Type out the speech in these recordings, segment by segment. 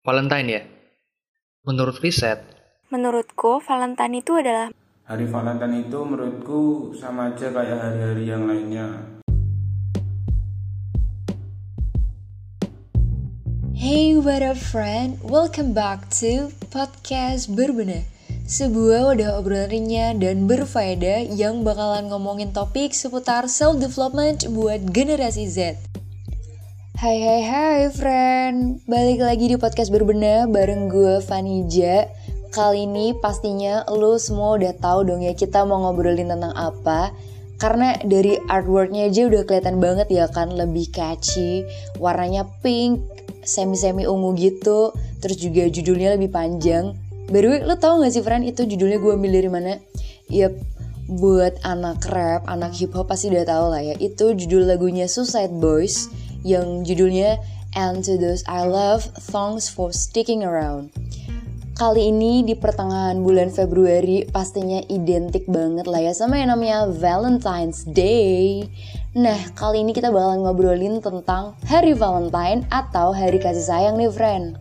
Valentine ya? Menurut riset, Menurutku, Valentine itu adalah Hari Valentine itu menurutku sama aja kayak hari-hari yang lainnya. Hey what up friend, welcome back to podcast Berbena Sebuah wadah obrolan ringan dan berfaedah yang bakalan ngomongin topik seputar self-development buat generasi Z Hai hai hai friend, balik lagi di podcast Berbena bareng gue Vanija. Kali ini pastinya lo semua udah tahu dong ya kita mau ngobrolin tentang apa. Karena dari artworknya aja udah kelihatan banget ya kan lebih catchy warnanya pink semi-semi ungu gitu terus juga judulnya lebih panjang. By the way lo tau gak sih friend itu judulnya gue ambil dari mana? Yap, buat anak rap, anak hip hop pasti udah tau lah ya. Itu judul lagunya Suicide Boys yang judulnya And to those I love, thanks for sticking around Kali ini di pertengahan bulan Februari pastinya identik banget lah ya sama yang namanya Valentine's Day. Nah, kali ini kita bakalan ngobrolin tentang Hari Valentine atau Hari Kasih Sayang nih, friend.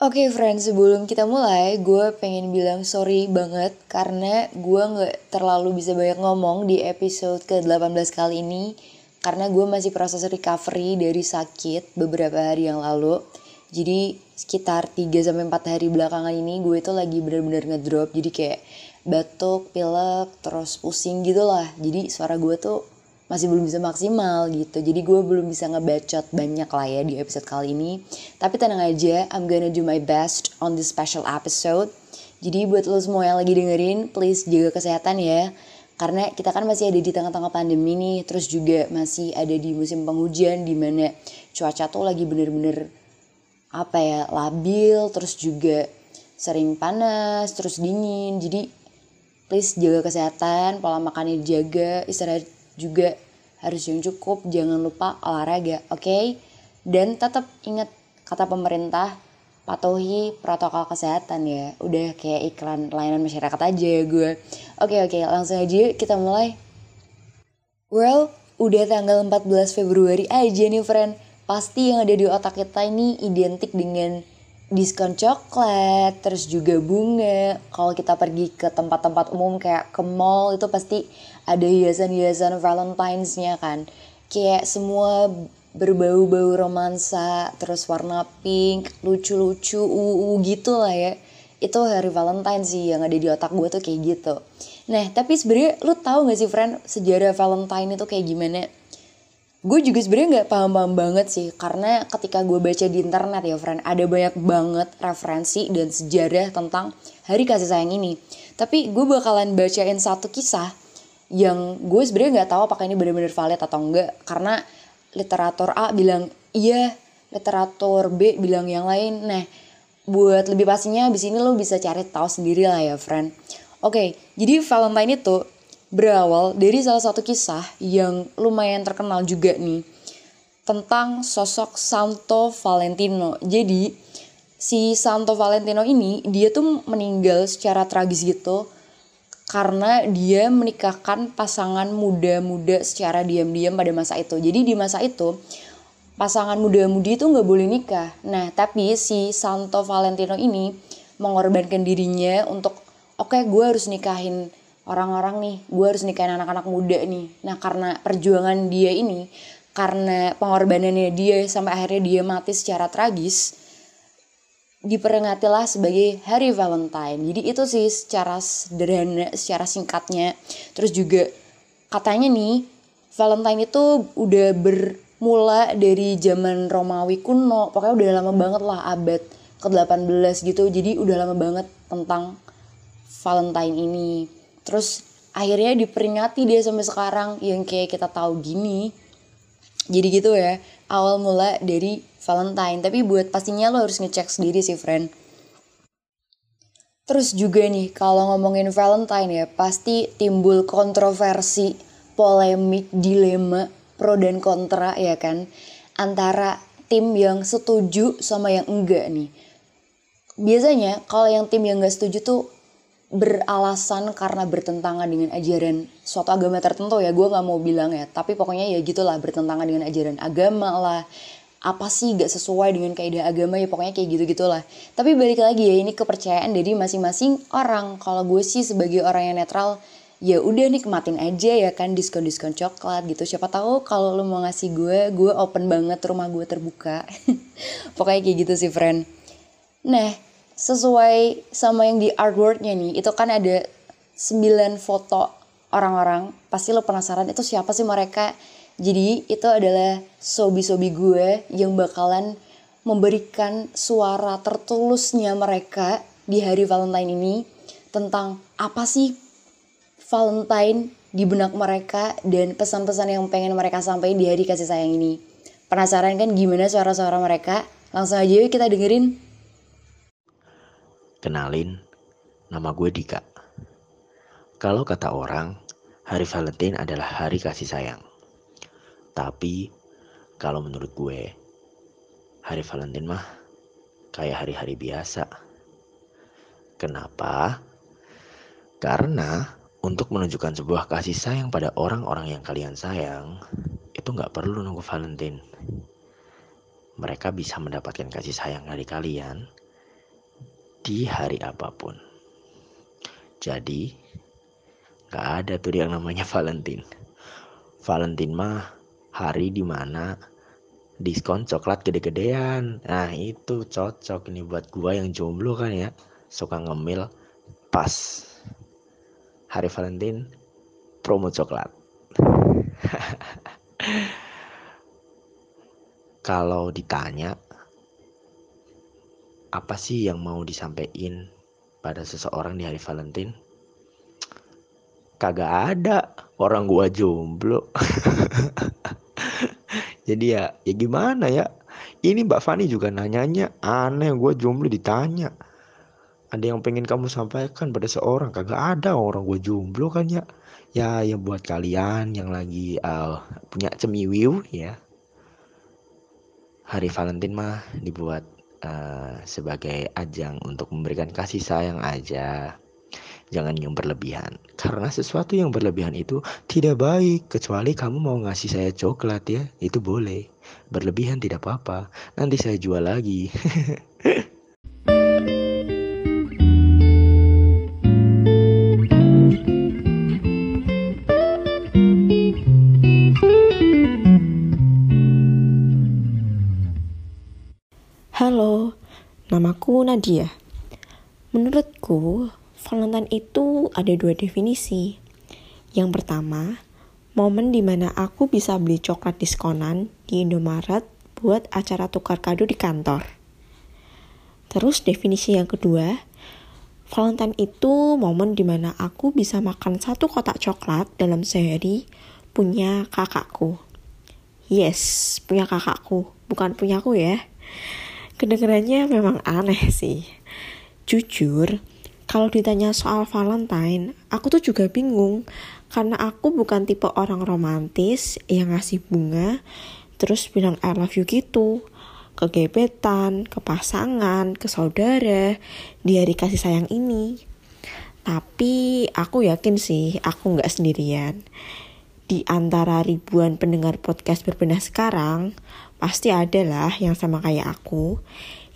Oke okay, friend, sebelum kita mulai, gue pengen bilang sorry banget karena gue gak terlalu bisa banyak ngomong di episode ke-18 kali ini karena gue masih proses recovery dari sakit beberapa hari yang lalu. Jadi sekitar 3 sampai 4 hari belakangan ini gue itu lagi bener-bener ngedrop. Jadi kayak batuk, pilek, terus pusing gitu lah. Jadi suara gue tuh masih belum bisa maksimal gitu. Jadi gue belum bisa ngebacot banyak lah ya di episode kali ini. Tapi tenang aja, I'm gonna do my best on this special episode. Jadi buat lo semua yang lagi dengerin, please jaga kesehatan ya karena kita kan masih ada di tengah-tengah pandemi nih terus juga masih ada di musim penghujan di mana cuaca tuh lagi bener-bener apa ya labil terus juga sering panas terus dingin jadi please jaga kesehatan pola makannya dijaga istirahat juga. Harus yang cukup jangan lupa olahraga oke? Okay? dan tetap ingat kata pemerintah patuhi protokol kesehatan ya. Udah kayak iklan layanan masyarakat aja ya gue. Oke oke langsung aja kita mulai. Well udah tanggal 14 Februari aja nih friend. Pasti yang ada di otak kita ini identik dengan diskon coklat, terus juga bunga. Kalau kita pergi ke tempat-tempat umum kayak ke mall itu pasti ada hiasan-hiasan Valentine's-nya kan. Kayak semua berbau-bau romansa, terus warna pink, lucu-lucu, uu gitu lah ya. Itu hari Valentine sih yang ada di otak gue tuh kayak gitu. Nah, tapi sebenarnya lu tahu gak sih friend sejarah Valentine itu kayak gimana? Gue juga sebenarnya nggak paham-paham banget sih karena ketika gue baca di internet ya friend ada banyak banget referensi dan sejarah tentang hari kasih sayang ini. Tapi gue bakalan bacain satu kisah yang gue sebenarnya nggak tahu apakah ini benar-benar valid atau enggak karena literatur A bilang iya, literatur B bilang yang lain. Nah, buat lebih pastinya di sini lo bisa cari tahu sendiri lah ya, friend. Oke, jadi Valentine itu berawal dari salah satu kisah yang lumayan terkenal juga nih tentang sosok Santo Valentino. Jadi si Santo Valentino ini dia tuh meninggal secara tragis gitu karena dia menikahkan pasangan muda-muda secara diam-diam pada masa itu. Jadi di masa itu pasangan muda-mudi itu nggak boleh nikah. Nah tapi si Santo Valentino ini mengorbankan dirinya untuk oke okay, gue harus nikahin orang-orang nih, gue harus nikahin anak-anak muda nih. Nah karena perjuangan dia ini, karena pengorbanannya dia sampai akhirnya dia mati secara tragis, diperingatilah sebagai hari Valentine. Jadi itu sih secara sederhana, secara singkatnya. Terus juga katanya nih Valentine itu udah bermula dari zaman Romawi kuno. Pokoknya udah lama banget lah abad ke-18 gitu. Jadi udah lama banget tentang Valentine ini. Terus akhirnya diperingati dia sampai sekarang yang kayak kita tahu gini. Jadi gitu ya, awal mula dari Valentine. Tapi buat pastinya lo harus ngecek sendiri sih friend. Terus juga nih kalau ngomongin Valentine ya pasti timbul kontroversi polemik dilema pro dan kontra ya kan? Antara tim yang setuju sama yang enggak nih. Biasanya kalau yang tim yang gak setuju tuh beralasan karena bertentangan dengan ajaran suatu agama tertentu ya. Gue nggak mau bilang ya tapi pokoknya ya gitulah bertentangan dengan ajaran agama lah apa sih gak sesuai dengan kaidah agama ya pokoknya kayak gitu gitulah tapi balik lagi ya ini kepercayaan dari masing-masing orang. Kalau gue sih sebagai orang yang netral ya udah nikmatin aja ya kan diskon diskon coklat gitu. Siapa tahu kalau lo mau ngasih gue gue open banget rumah gue terbuka. Pokoknya kayak gitu sih friend. Nah sesuai sama yang di artworknya nih itu kan ada 9 foto orang-orang. Pasti lo penasaran itu siapa sih mereka jadi itu adalah sobi-sobi gue yang bakalan memberikan suara tertulusnya mereka di hari Valentine ini tentang apa sih Valentine di benak mereka dan pesan-pesan yang pengen mereka sampaikan di hari kasih sayang ini. Penasaran kan gimana suara-suara mereka? Langsung aja yuk kita dengerin. Kenalin, nama gue Dika. Kalau kata orang, hari Valentine adalah hari kasih sayang. Tapi, kalau menurut gue, hari Valentine mah kayak hari-hari biasa. Kenapa? Karena untuk menunjukkan sebuah kasih sayang pada orang-orang yang kalian sayang, itu nggak perlu nunggu Valentine. Mereka bisa mendapatkan kasih sayang dari kalian di hari apa pun. Jadi, gak ada tuh yang namanya Valentine. Valentine mah hari di mana diskon coklat gede-gedean. Nah itu cocok nih buat gua yang jomblo kan ya. Suka ngemil pas hari Valentine promo coklat. Kalau ditanya apa sih yang mau disampaikan pada seseorang di hari Valentine? Kagak ada, orang gua jomblo. Jadi ya, ya gimana ya? Ini Mbak Fani juga nanyanya aneh, gua jomblo ditanya. Ada yang pengen kamu sampaikan pada seorang? Kagak ada orang gue jomblo kan ya. Ya, ya buat kalian yang lagi uh, punya cemiwiu ya. Hari Valentine mah dibuat uh, sebagai ajang untuk memberikan kasih sayang aja. Jangan yang berlebihan. Karena sesuatu yang berlebihan itu tidak baik. Kecuali kamu mau ngasih saya coklat ya. Itu boleh. Berlebihan tidak apa-apa. Nanti saya jual lagi. Halo, namaku Nadia. Menurutku, Valentine itu ada dua definisi. Yang pertama, momen di mana aku bisa beli coklat diskonan di Indomaret buat acara tukar kado di kantor. Terus definisi yang kedua, Valentine itu momen di mana aku bisa makan satu kotak coklat dalam sehari punya kakakku. Yes, punya kakakku, bukan punyaku ya. Kedengarannya memang aneh sih. Jujur, kalau ditanya soal Valentine, aku tuh juga bingung karena aku bukan tipe orang romantis yang ngasih bunga terus bilang I love you gitu ke gebetan, ke pasangan, ke saudara di hari kasih sayang ini. Tapi aku yakin sih aku nggak sendirian. Di antara ribuan pendengar podcast berbenah sekarang, pasti ada lah yang sama kayak aku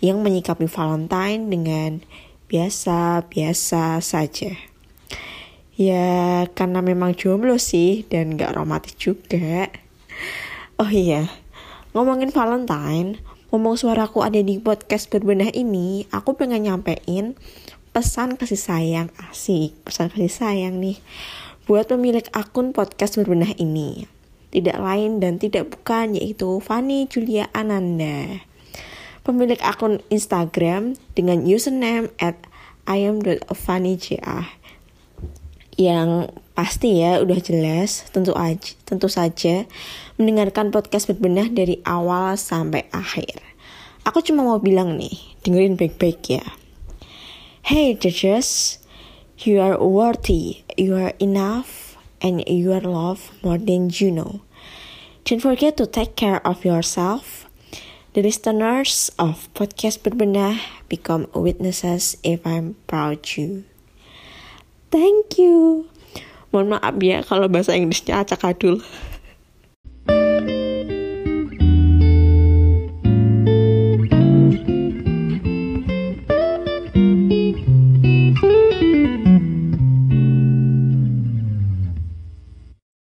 yang menyikapi Valentine dengan biasa-biasa saja. Ya karena memang jomblo sih dan gak romantis juga. Oh iya, ngomongin Valentine, ngomong suaraku ada di podcast berbenah ini, aku pengen nyampein pesan kasih sayang asik, pesan kasih sayang nih buat pemilik akun podcast berbenah ini. Tidak lain dan tidak bukan yaitu Fanny Julia Ananda. Pemilik akun Instagram dengan username at ayam.fannyja yang pasti ya udah jelas tentu aja tentu saja mendengarkan podcast berbenah dari awal sampai akhir. Aku cuma mau bilang nih, dengerin baik-baik ya. Hey judges, you are worthy, you are enough, and you are loved more than you know. Don't forget to take care of yourself. The listeners of podcast berbenah become witnesses if I'm proud you. thank you. Mohon maaf ya kalau bahasa Inggrisnya acak adul.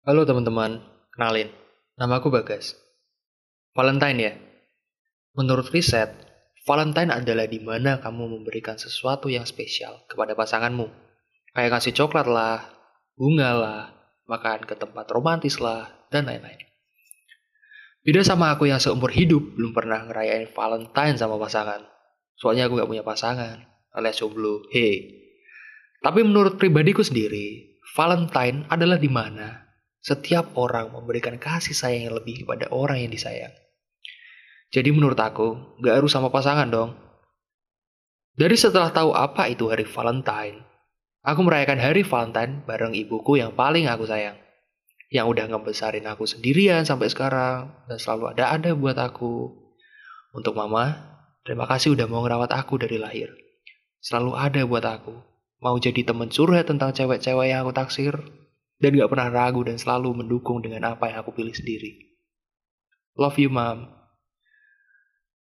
Halo teman-teman, kenalin. Nama aku Bagas. Valentine ya. Menurut riset, Valentine adalah di mana kamu memberikan sesuatu yang spesial kepada pasanganmu. Kayak kasih coklat lah, bunga lah, makan ke tempat romantis lah, dan lain-lain. Beda sama aku yang seumur hidup belum pernah ngerayain Valentine sama pasangan. Soalnya aku gak punya pasangan, alias jomblo. Hei. Tapi menurut pribadiku sendiri, Valentine adalah di mana setiap orang memberikan kasih sayang yang lebih kepada orang yang disayang. Jadi menurut aku, gak harus sama pasangan dong. Dari setelah tahu apa itu hari Valentine, aku merayakan hari Valentine bareng ibuku yang paling aku sayang. Yang udah ngebesarin aku sendirian sampai sekarang, dan selalu ada-ada buat aku. Untuk mama, terima kasih udah mau ngerawat aku dari lahir. Selalu ada buat aku. Mau jadi temen curhat tentang cewek-cewek yang aku taksir, dan gak pernah ragu dan selalu mendukung dengan apa yang aku pilih sendiri. Love you, Mom.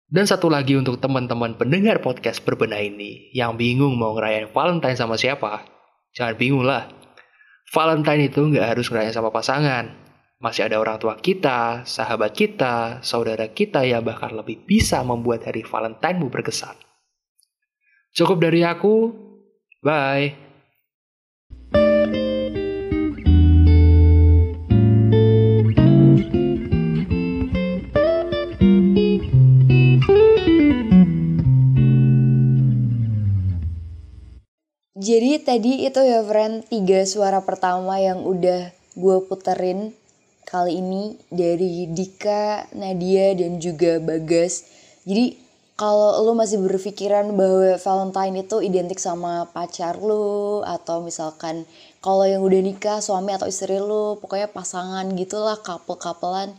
Dan satu lagi untuk teman-teman pendengar podcast berbenah ini yang bingung mau ngerayain Valentine sama siapa. Jangan bingung lah. Valentine itu gak harus ngerayain sama pasangan. Masih ada orang tua kita, sahabat kita, saudara kita yang bahkan lebih bisa membuat hari Valentine-mu berkesan. Cukup dari aku. Bye. Jadi tadi itu ya friend tiga suara pertama yang udah gue puterin kali ini dari Dika, Nadia dan juga Bagas. Jadi kalau lo masih berpikiran bahwa Valentine itu identik sama pacar lo atau misalkan kalau yang udah nikah suami atau istri lo pokoknya pasangan gitulah couple-couplean.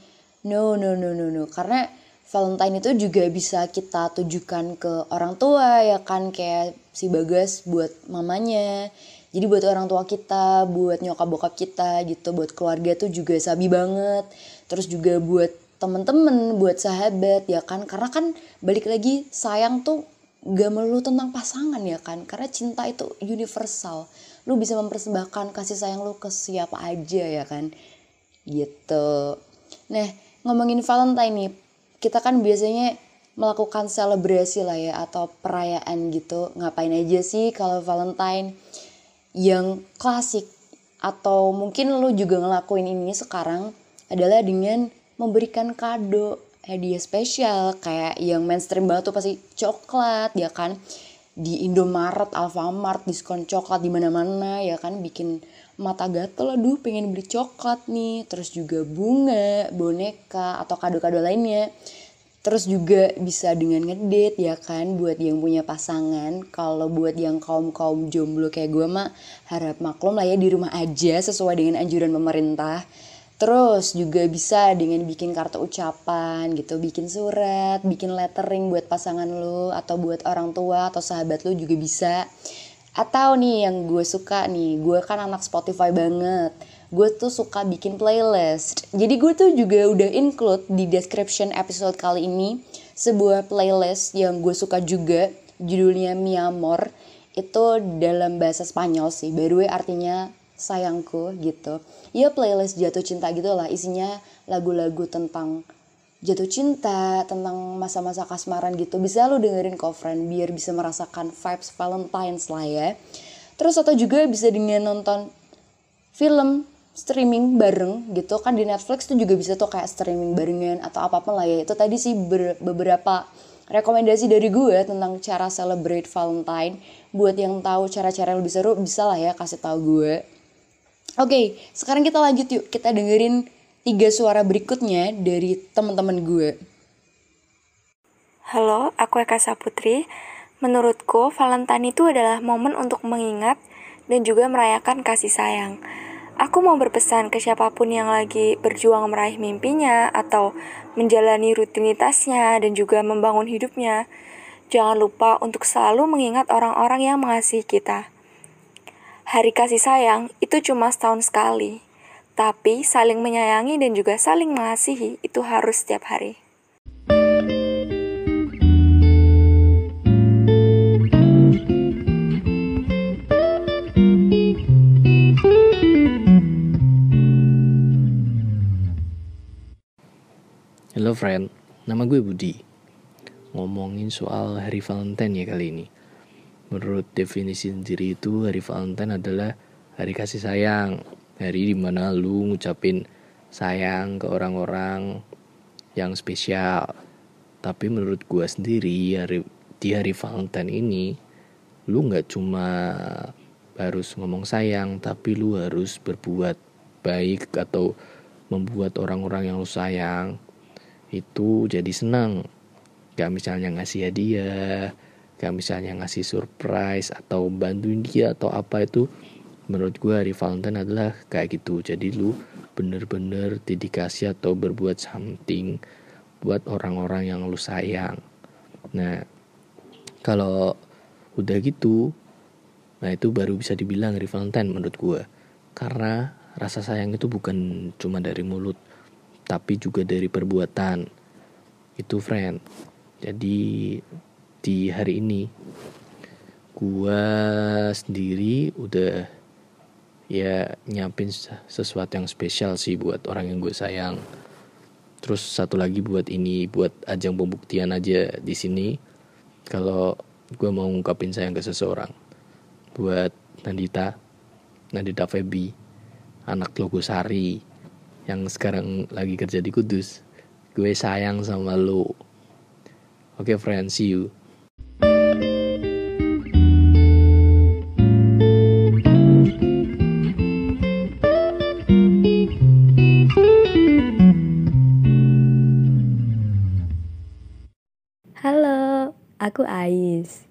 No no no no no karena Valentine itu juga bisa kita tujukan ke orang tua ya kan kayak si Bagas buat mamanya. Jadi buat orang tua kita, buat nyokap bokap kita gitu, buat keluarga tuh juga sabi banget. Terus juga buat temen-temen, buat sahabat ya kan. Karena kan balik lagi sayang tuh gak melulu tentang pasangan ya kan. Karena cinta itu universal. Lu bisa mempersembahkan kasih sayang lu ke siapa aja ya kan. Gitu. Nah ngomongin Valentine nih, kita kan biasanya melakukan selebrasi lah ya atau perayaan gitu. Ngapain aja sih kalau Valentine? Yang klasik atau mungkin lo juga ngelakuin ini sekarang adalah dengan memberikan kado hadiah spesial. Kayak yang mainstream banget tuh pasti coklat ya kan? Di Indomaret, Alfamart, diskon coklat di mana-mana ya kan? Bikin mata gatel aduh pengen beli coklat nih. Terus juga bunga boneka atau kado-kado lainnya terus juga bisa dengan ngedate ya kan buat yang punya pasangan kalau buat yang kaum kaum jomblo kayak gue mah harap maklum lah ya di rumah aja sesuai dengan anjuran pemerintah Terus juga bisa dengan bikin kartu ucapan gitu, bikin surat, bikin lettering buat pasangan lo atau buat orang tua atau sahabat lo juga bisa. Atau nih yang gue suka nih, gue kan anak Spotify banget. Gue tuh suka bikin playlist. Jadi gue tuh juga udah include di description episode kali ini sebuah playlist yang gue suka juga. Judulnya Mi Amor. Itu dalam bahasa Spanyol sih. By the way artinya sayangku gitu. Ya playlist jatuh cinta gitu lah. Isinya lagu-lagu tentang jatuh cinta, tentang masa-masa kasmaran gitu. Bisa lu dengerin friend biar bisa merasakan vibes Valentine's lah ya. Terus atau juga bisa dengan nonton film streaming bareng gitu kan di Netflix tuh juga bisa tuh kayak streaming barengan atau apa pun lah ya. Itu tadi sih beberapa rekomendasi dari gue tentang cara celebrate Valentine. Buat yang tahu cara-cara lebih seru bisa lah ya kasih tahu gue. Oke, sekarang kita lanjut yuk. Kita dengerin tiga suara berikutnya dari teman-teman gue. Halo, aku Eka Saputri. Menurutku, Valentine itu adalah momen untuk mengingat dan juga merayakan kasih sayang. Aku mau berpesan ke siapa pun yang lagi berjuang meraih mimpinya atau menjalani rutinitasnya dan juga membangun hidupnya. Jangan lupa untuk selalu mengingat orang-orang yang mengasihi kita. hari kasih sayang itu cuma setahun sekali. Tapi saling menyayangi dan juga saling mengasihi itu harus setiap hari. Hello friend, nama gue Budi. Ngomongin soal hari Valentine ya kali ini. Menurut definisi sendiri itu hari Valentine adalah hari kasih sayang. Hari di mana lu ngucapin sayang ke orang-orang yang spesial. Tapi menurut gue sendiri hari, di hari Valentine ini lu nggak cuma harus ngomong sayang, tapi lu harus berbuat baik atau membuat orang-orang yang lu sayang itu jadi senang. Gak misalnya ngasih hadiah gak misalnya ngasih surprise atau bantuin dia atau apa itu menurut gue hari Valentine adalah kayak gitu. Jadi lu bener-bener dedikasi atau berbuat something buat orang-orang yang lu sayang. Nah kalau udah gitu nah itu baru bisa dibilang hari Valentine menurut gue karena rasa sayang itu bukan cuma dari mulut tapi juga dari perbuatan. Itu friend. Jadi di hari ini gua sendiri udah ya nyiapin sesuatu yang spesial sih buat orang yang gue sayang. Terus satu lagi buat ini buat ajang pembuktian aja di sini. Kalau gue mau ngungkapin sayang ke seseorang. Buat Nandita Nandita Febi anak Logosari yang sekarang lagi kerja di Kudus. Gue sayang sama lo. Oke okay, friend, see you. Halo, aku Ais.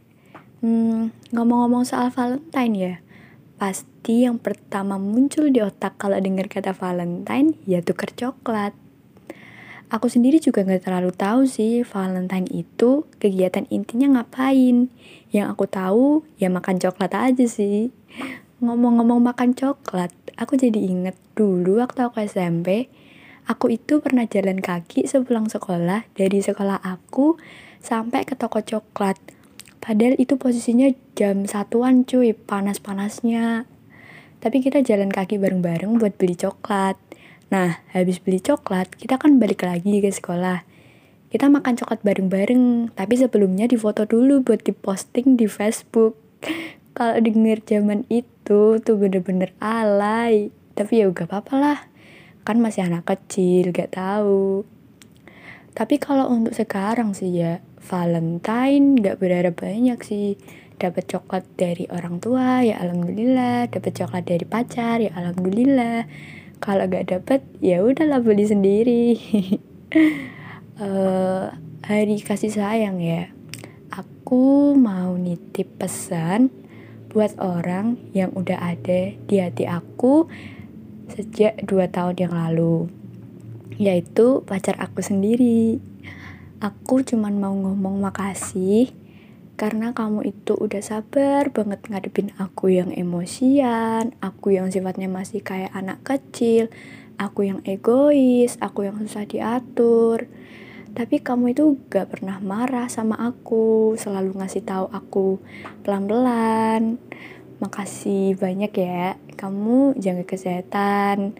Hmm, ngomong-ngomong soal Valentine ya, pasti yang pertama muncul di otak kalau dengar kata Valentine ya tuker coklat. Aku sendiri juga gak terlalu tahu sih Valentine itu kegiatan intinya ngapain. Yang aku tahu ya makan coklat aja sih. Ngomong-ngomong makan coklat, aku jadi inget dulu waktu aku SMP, aku itu pernah jalan kaki sepulang sekolah dari sekolah aku sampai ke toko coklat. Padahal itu posisinya jam satuan cuy, panas-panasnya. Tapi kita jalan kaki bareng-bareng buat beli coklat. Nah, habis beli coklat, kita kan balik lagi ke sekolah. Kita makan coklat bareng-bareng, tapi sebelumnya difoto dulu buat diposting di Facebook. Kalau denger zaman itu tuh bener-bener alay. Tapi ya gak apa-apa lah. Kan masih anak kecil, gak tahu. Tapi kalau untuk sekarang sih ya, Valentine gak berharap banyak sih. Dapat coklat dari orang tua ya alhamdulillah, dapat coklat dari pacar ya alhamdulillah. Kalau gak dapet ya udahlah beli sendiri. uh, hari kasih sayang ya. Aku mau nitip pesan buat orang yang udah ada di hati aku sejak 2 tahun yang lalu yaitu pacar aku sendiri aku cuman mau ngomong makasih karena kamu itu udah sabar banget ngadepin aku yang emosian, aku yang sifatnya masih kayak anak kecil, aku yang egois, aku yang susah diatur. Tapi kamu itu gak pernah marah sama aku, selalu ngasih tahu aku pelan-pelan. Makasih banyak ya, kamu jaga kesehatan.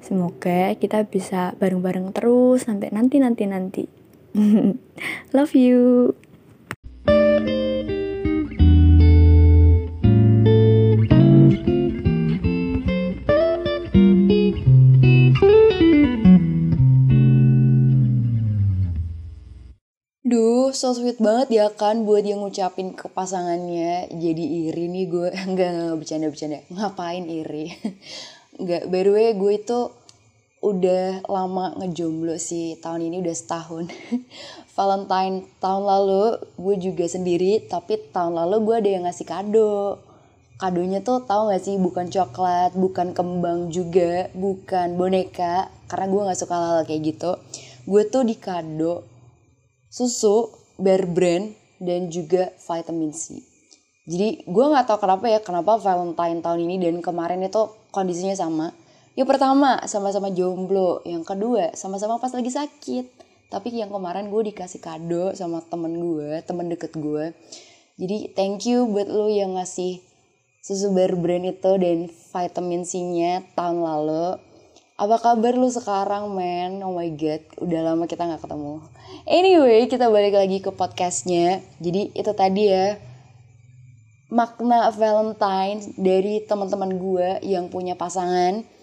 Semoga kita bisa bareng-bareng terus sampai nanti-nanti-nanti. Love you. Duh, so sweet banget ya kan buat yang ngucapin ke pasangannya. Jadi iri nih gue. Enggak, enggak, bercanda-bercanda. Ngapain iri? Enggak, by the way gue itu udah lama ngejomblo sih. Tahun ini udah setahun. Valentine tahun lalu gue juga sendiri. Tapi tahun lalu gue ada yang ngasih kado. Kadonya tuh tahu gak sih bukan coklat, bukan kembang juga, bukan boneka. Karena gue gak suka hal, -hal kayak gitu. Gue tuh di kado susu, bear brand, dan juga vitamin C. jadi gue nggak tahu kenapa ya kenapa Valentine tahun ini dan kemarin itu kondisinya sama yang pertama sama-sama jomblo. Yang kedua sama-sama pas lagi sakit. Tapi yang kemarin gue dikasih kado sama temen gue temen deket gue. Jadi thank you buat lo yang ngasih susu bear brand itu dan vitamin C-nya tahun lalu. Apa kabar lu sekarang men oh my god udah lama kita nggak ketemu. Anyway kita balik lagi ke podcastnya. Jadi itu tadi ya makna Valentine dari teman-teman gue yang punya pasangan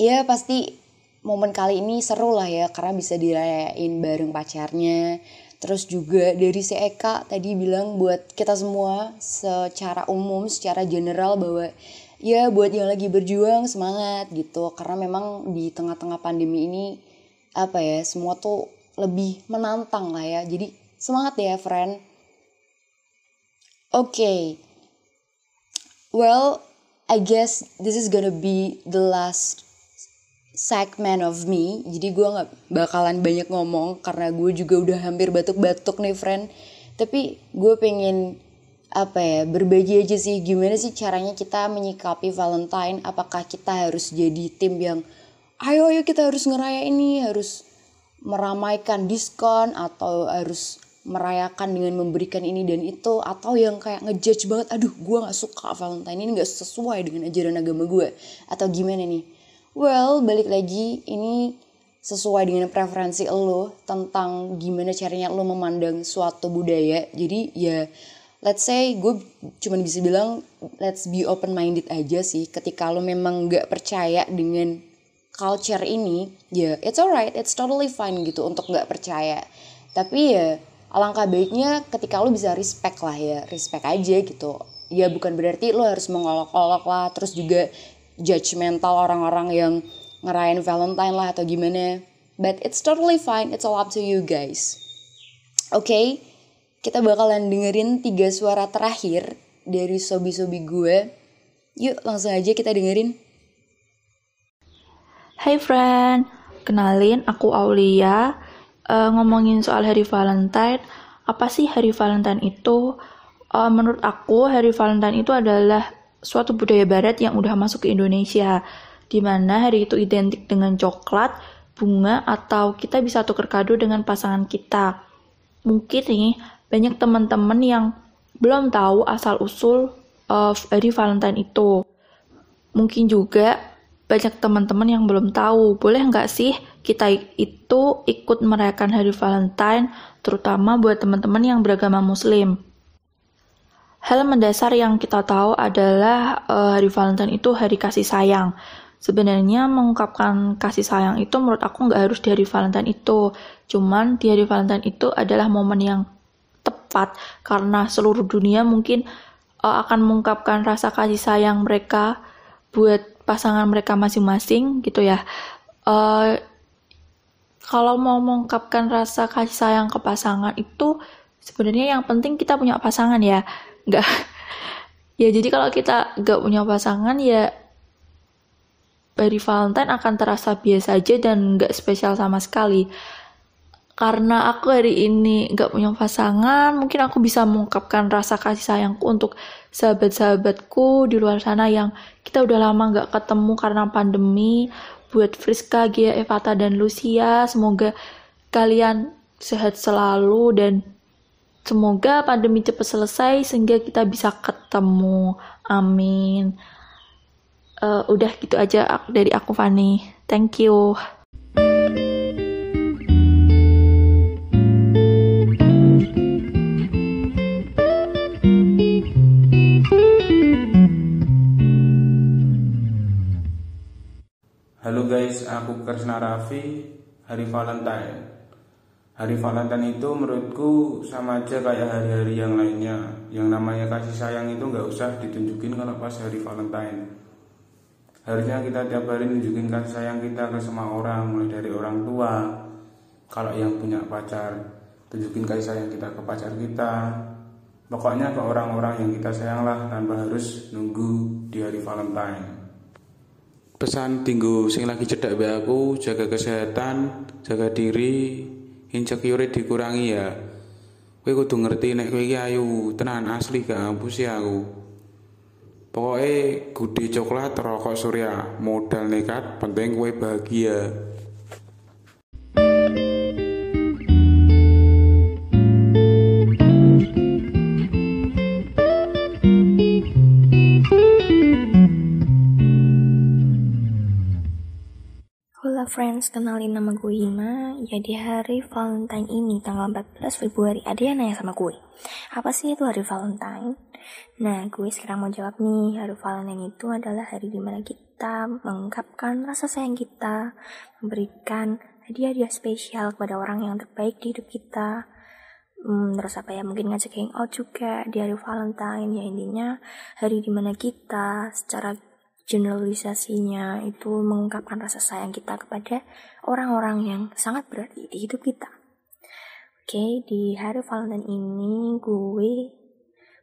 ya pasti momen kali ini seru lah ya karena bisa dirayain bareng pacarnya. Terus juga dari si Eka tadi bilang buat kita semua secara umum, secara general bahwa ya buat yang lagi berjuang semangat gitu. Karena memang di tengah-tengah pandemi ini apa ya semua tuh lebih menantang lah ya. Jadi semangat ya friend. Oke. Okay. Well, I guess this is gonna be the last segment of me jadi gue nggak bakalan banyak ngomong karena gue juga udah hampir batuk-batuk nih friend. Tapi gue pengen apa ya berbagi aja sih gimana sih caranya kita menyikapi Valentine? Apakah kita harus jadi tim yang ayo ayo kita harus ngeraya ini harus meramaikan diskon atau harus merayakan dengan memberikan ini dan itu atau yang kayak ngejudge banget aduh gue nggak suka Valentine ini nggak sesuai dengan ajaran agama gue atau gimana nih Well, balik lagi ini sesuai dengan preferensi lo tentang gimana caranya lo memandang suatu budaya. Jadi ya let's say gue cuma bisa bilang let's be open minded aja sih. Ketika lo memang nggak percaya dengan culture ini ya it's alright it's totally fine gitu untuk nggak percaya. Tapi ya alangkah baiknya ketika lo bisa respect lah ya respect aja gitu. Ya bukan berarti lo harus mengolok-olok lah terus juga judgmental orang-orang yang ngerayain Valentine lah atau gimana. But it's totally fine, it's all up to you guys. Oke, okay, kita bakalan dengerin tiga suara terakhir dari sobi-sobi gue. Yuk langsung aja kita dengerin. Hai friend, kenalin aku Aulia. Uh, ngomongin soal hari Valentine, apa sih hari Valentine itu? Uh, menurut aku hari Valentine itu adalah suatu budaya barat yang udah masuk ke Indonesia, di mana hari itu identik dengan coklat, bunga, atau kita bisa tuker kado dengan pasangan kita. Mungkin nih, banyak teman-teman yang belum tahu asal-usul of hari Valentine itu. Mungkin juga banyak teman-teman yang belum tahu, boleh nggak sih kita itu ikut merayakan hari Valentine, terutama buat teman-teman yang beragama muslim. Hal mendasar yang kita tahu adalah uh, hari Valentine itu hari kasih sayang. Sebenarnya mengungkapkan kasih sayang itu menurut aku nggak harus di hari Valentine itu. Cuman di hari Valentine itu adalah momen yang tepat karena seluruh dunia mungkin uh, akan mengungkapkan rasa kasih sayang mereka buat pasangan mereka masing-masing gitu ya. Uh, kalau mau mengungkapkan rasa kasih sayang ke pasangan itu sebenarnya yang penting kita punya pasangan ya nggak. Ya jadi kalau kita nggak punya pasangan ya hari Valentine akan terasa biasa aja dan nggak spesial sama sekali. Karena aku hari ini nggak punya pasangan mungkin aku bisa mengungkapkan rasa kasih sayangku untuk sahabat-sahabatku di luar sana yang kita udah lama nggak ketemu karena pandemi. Buat Friska, Gia, Evata, dan Lucia semoga kalian sehat selalu dan Semoga pandemi cepat selesai sehingga kita bisa ketemu. Amin. Uh, udah gitu aja dari aku Fani. Thank you. Halo guys, aku Kresna Raffi, Hari Valentine. Hari Valentine itu menurutku sama aja kayak hari-hari yang lainnya. Yang namanya kasih sayang itu nggak usah ditunjukin kalau pas hari Valentine. Harusnya kita tiap hari nunjukin kasih sayang kita ke semua orang Mulai dari orang tua. Kalau yang punya pacar Tunjukin kasih sayang kita ke pacar kita. Pokoknya ke orang-orang yang kita sayang lah Tanpa harus nunggu di hari Valentine. Pesan tinggu sing lagi cedak aku jaga kesehatan, jaga diri, insecure dikurangi ya Kowe kudu ngerti nek kowe iki ayu, tenan asli gak ngapusi aku. Pokoknya gude coklat rokok surya, modal nekat, penting kowe bahagia. Friends, kenalin nama gue Ima. Ya hari Valentine ini, tanggal 14 Februari, ada yang nanya sama gue. Apa sih itu hari Valentine? Nah, gue sekarang mau jawab nih, hari Valentine itu adalah hari di mana kita mengungkapkan rasa sayang kita, memberikan hadiah-hadiah spesial kepada orang yang terbaik di hidup kita. Hmm, terus apa ya, mungkin ngajak hangout juga di hari Valentine, ya intinya hari di mana kita secara generalisasinya itu mengungkapkan rasa sayang kita kepada orang-orang yang sangat berarti di hidup kita. Oke, di hari Valentine ini gue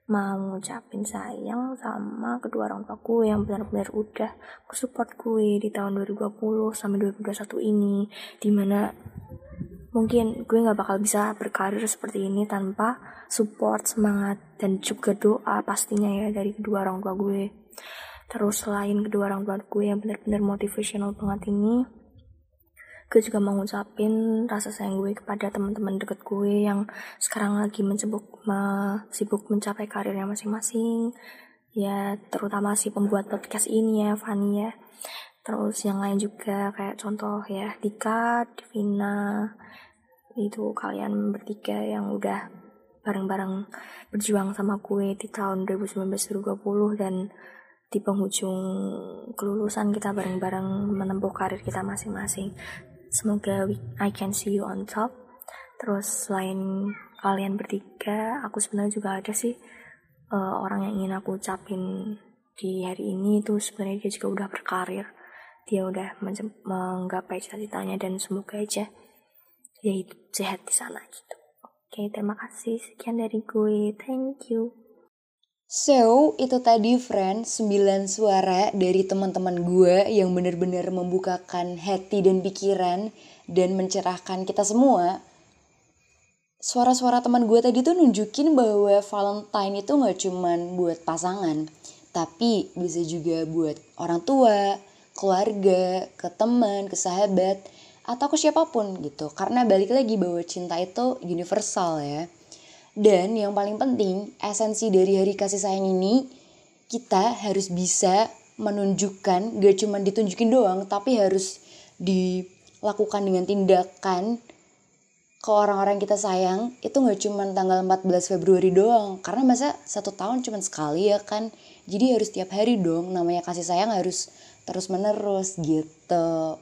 mau ngucapin sayang sama kedua orang tua gue yang benar-benar udah support gue di tahun 2020 sampai 2021 ini di mana mungkin gue nggak bakal bisa berkarir seperti ini tanpa support semangat dan juga doa pastinya ya dari kedua orang tua gue Terus selain kedua orang tua gue yang benar-benar motivational banget ini, gue juga mau ngucapin rasa sayang gue kepada teman-teman deket gue yang sekarang lagi mencebuk, me, sibuk mencapai karirnya masing-masing. Ya, terutama si pembuat podcast ini ya, Fanny ya. Terus yang lain juga kayak contoh ya, Dika, Divina, itu kalian bertiga yang udah bareng-bareng berjuang sama gue di tahun 2019-2020 dan di penghujung kelulusan kita bareng-bareng menempuh karir kita masing-masing. Semoga we, I can see you on top. Terus selain kalian bertiga, aku sebenarnya juga ada sih uh, orang yang ingin aku ucapin di hari ini itu sebenarnya dia juga udah berkarir. Dia udah menggapai cita-citanya dan semoga aja dia sehat di sana gitu. Oke, terima kasih. Sekian dari gue. Thank you. So, itu tadi friend 9 suara dari teman-teman gue yang benar-benar membukakan hati dan pikiran dan mencerahkan kita semua. Suara-suara teman gue tadi tuh nunjukin bahwa Valentine itu gak cuman buat pasangan, tapi bisa juga buat orang tua, keluarga, ke teman, ke sahabat, atau ke siapa pun gitu. Karena balik lagi bahwa cinta itu universal ya. Dan yang paling penting, esensi dari hari kasih sayang ini, kita harus bisa menunjukkan, gak cuma ditunjukin doang, tapi harus dilakukan dengan tindakan ke orang-orang kita sayang, itu gak cuma tanggal 14 Februari doang. Karena masa satu tahun cuma sekali ya kan. Jadi harus tiap hari dong, namanya kasih sayang harus terus menerus gitu.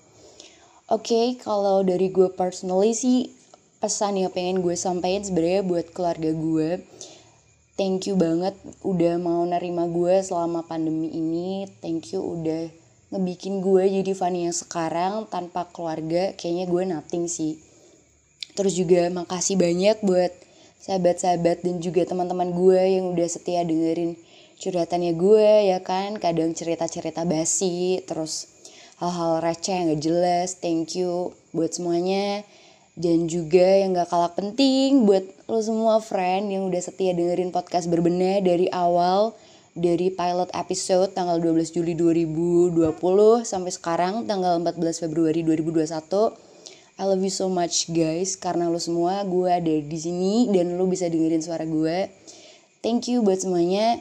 Oke, okay, kalau dari gue personally sih pesan yang pengen gue sampaikan sebenarnya buat keluarga gue. Thank you banget udah mau nerima gue selama pandemi ini. Thank you udah ngebikin gue jadi Fanny yang sekarang. Tanpa keluarga kayaknya gue nothing sih. Terus juga makasih banyak buat sahabat-sahabat dan juga teman-teman gue yang udah setia dengerin curhatannya gue ya kan? Kadang cerita-cerita basi terus hal-hal receh yang gak jelas. Thank you buat semuanya dan juga yang gak kalah penting buat lo semua friend yang udah setia dengerin podcast berbenah dari awal dari pilot episode tanggal 12 Juli 2020 sampai sekarang tanggal 14 Februari 2021. I love you so much guys karena lo semua gue ada di sini dan lo bisa dengerin suara gue. Thank you buat semuanya.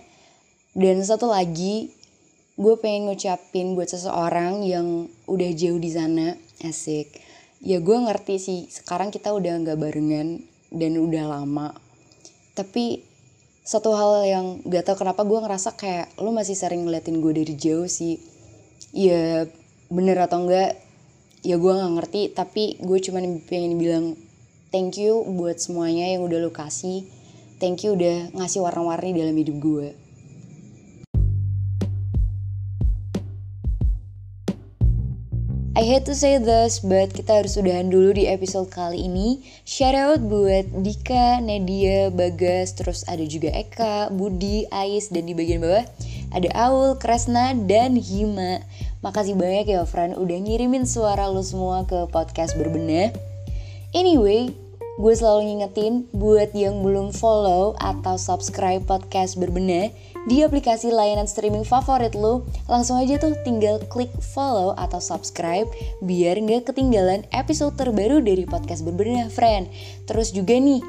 Dan satu lagi, gue pengen ngucapin buat seseorang yang udah jauh di sana, asik ya gue ngerti sih. Sekarang kita udah nggak barengan dan udah lama. Tapi satu hal yang gak tau kenapa gue ngerasa kayak lo masih sering ngeliatin gue dari jauh sih. Ya bener atau enggak ya gue nggak ngerti. Tapi gue cuma pengen bilang thank you buat semuanya yang udah lo kasih. Thank you udah ngasih warna-warni dalam hidup gue I hate to say this, but kita harus sudahan dulu di episode kali ini. Shout out buat Dika, Nadia, Bagas, terus ada juga Eka, Budi, Ais, dan di bagian bawah ada Aul, Kresna, dan Hima. Makasih banyak ya friend udah ngirimin suara lu semua ke podcast berbenah. Anyway, gue selalu ngingetin buat yang belum follow atau subscribe podcast berbenah di aplikasi layanan streaming favorit lo, langsung aja tuh tinggal klik follow atau subscribe biar nggak ketinggalan episode terbaru dari podcast berbenah, friend. Terus juga nih,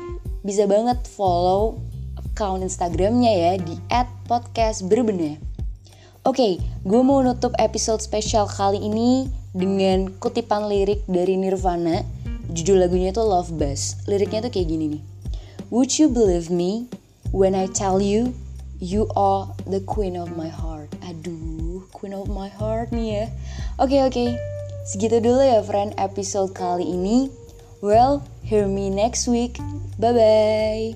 bisa banget follow account Instagramnya ya di @podcastberbenah. Oke, gue mau nutup episode spesial kali ini dengan kutipan lirik dari Nirvana. Judul lagunya itu Love Buzz. Liriknya tuh kayak gini nih. Would you believe me when I tell you you are the queen of my heart? Aduh, queen of my heart nih ya. Oke, oke. Segitu dulu ya friend episode kali ini. Well, hear me next week. Bye-bye.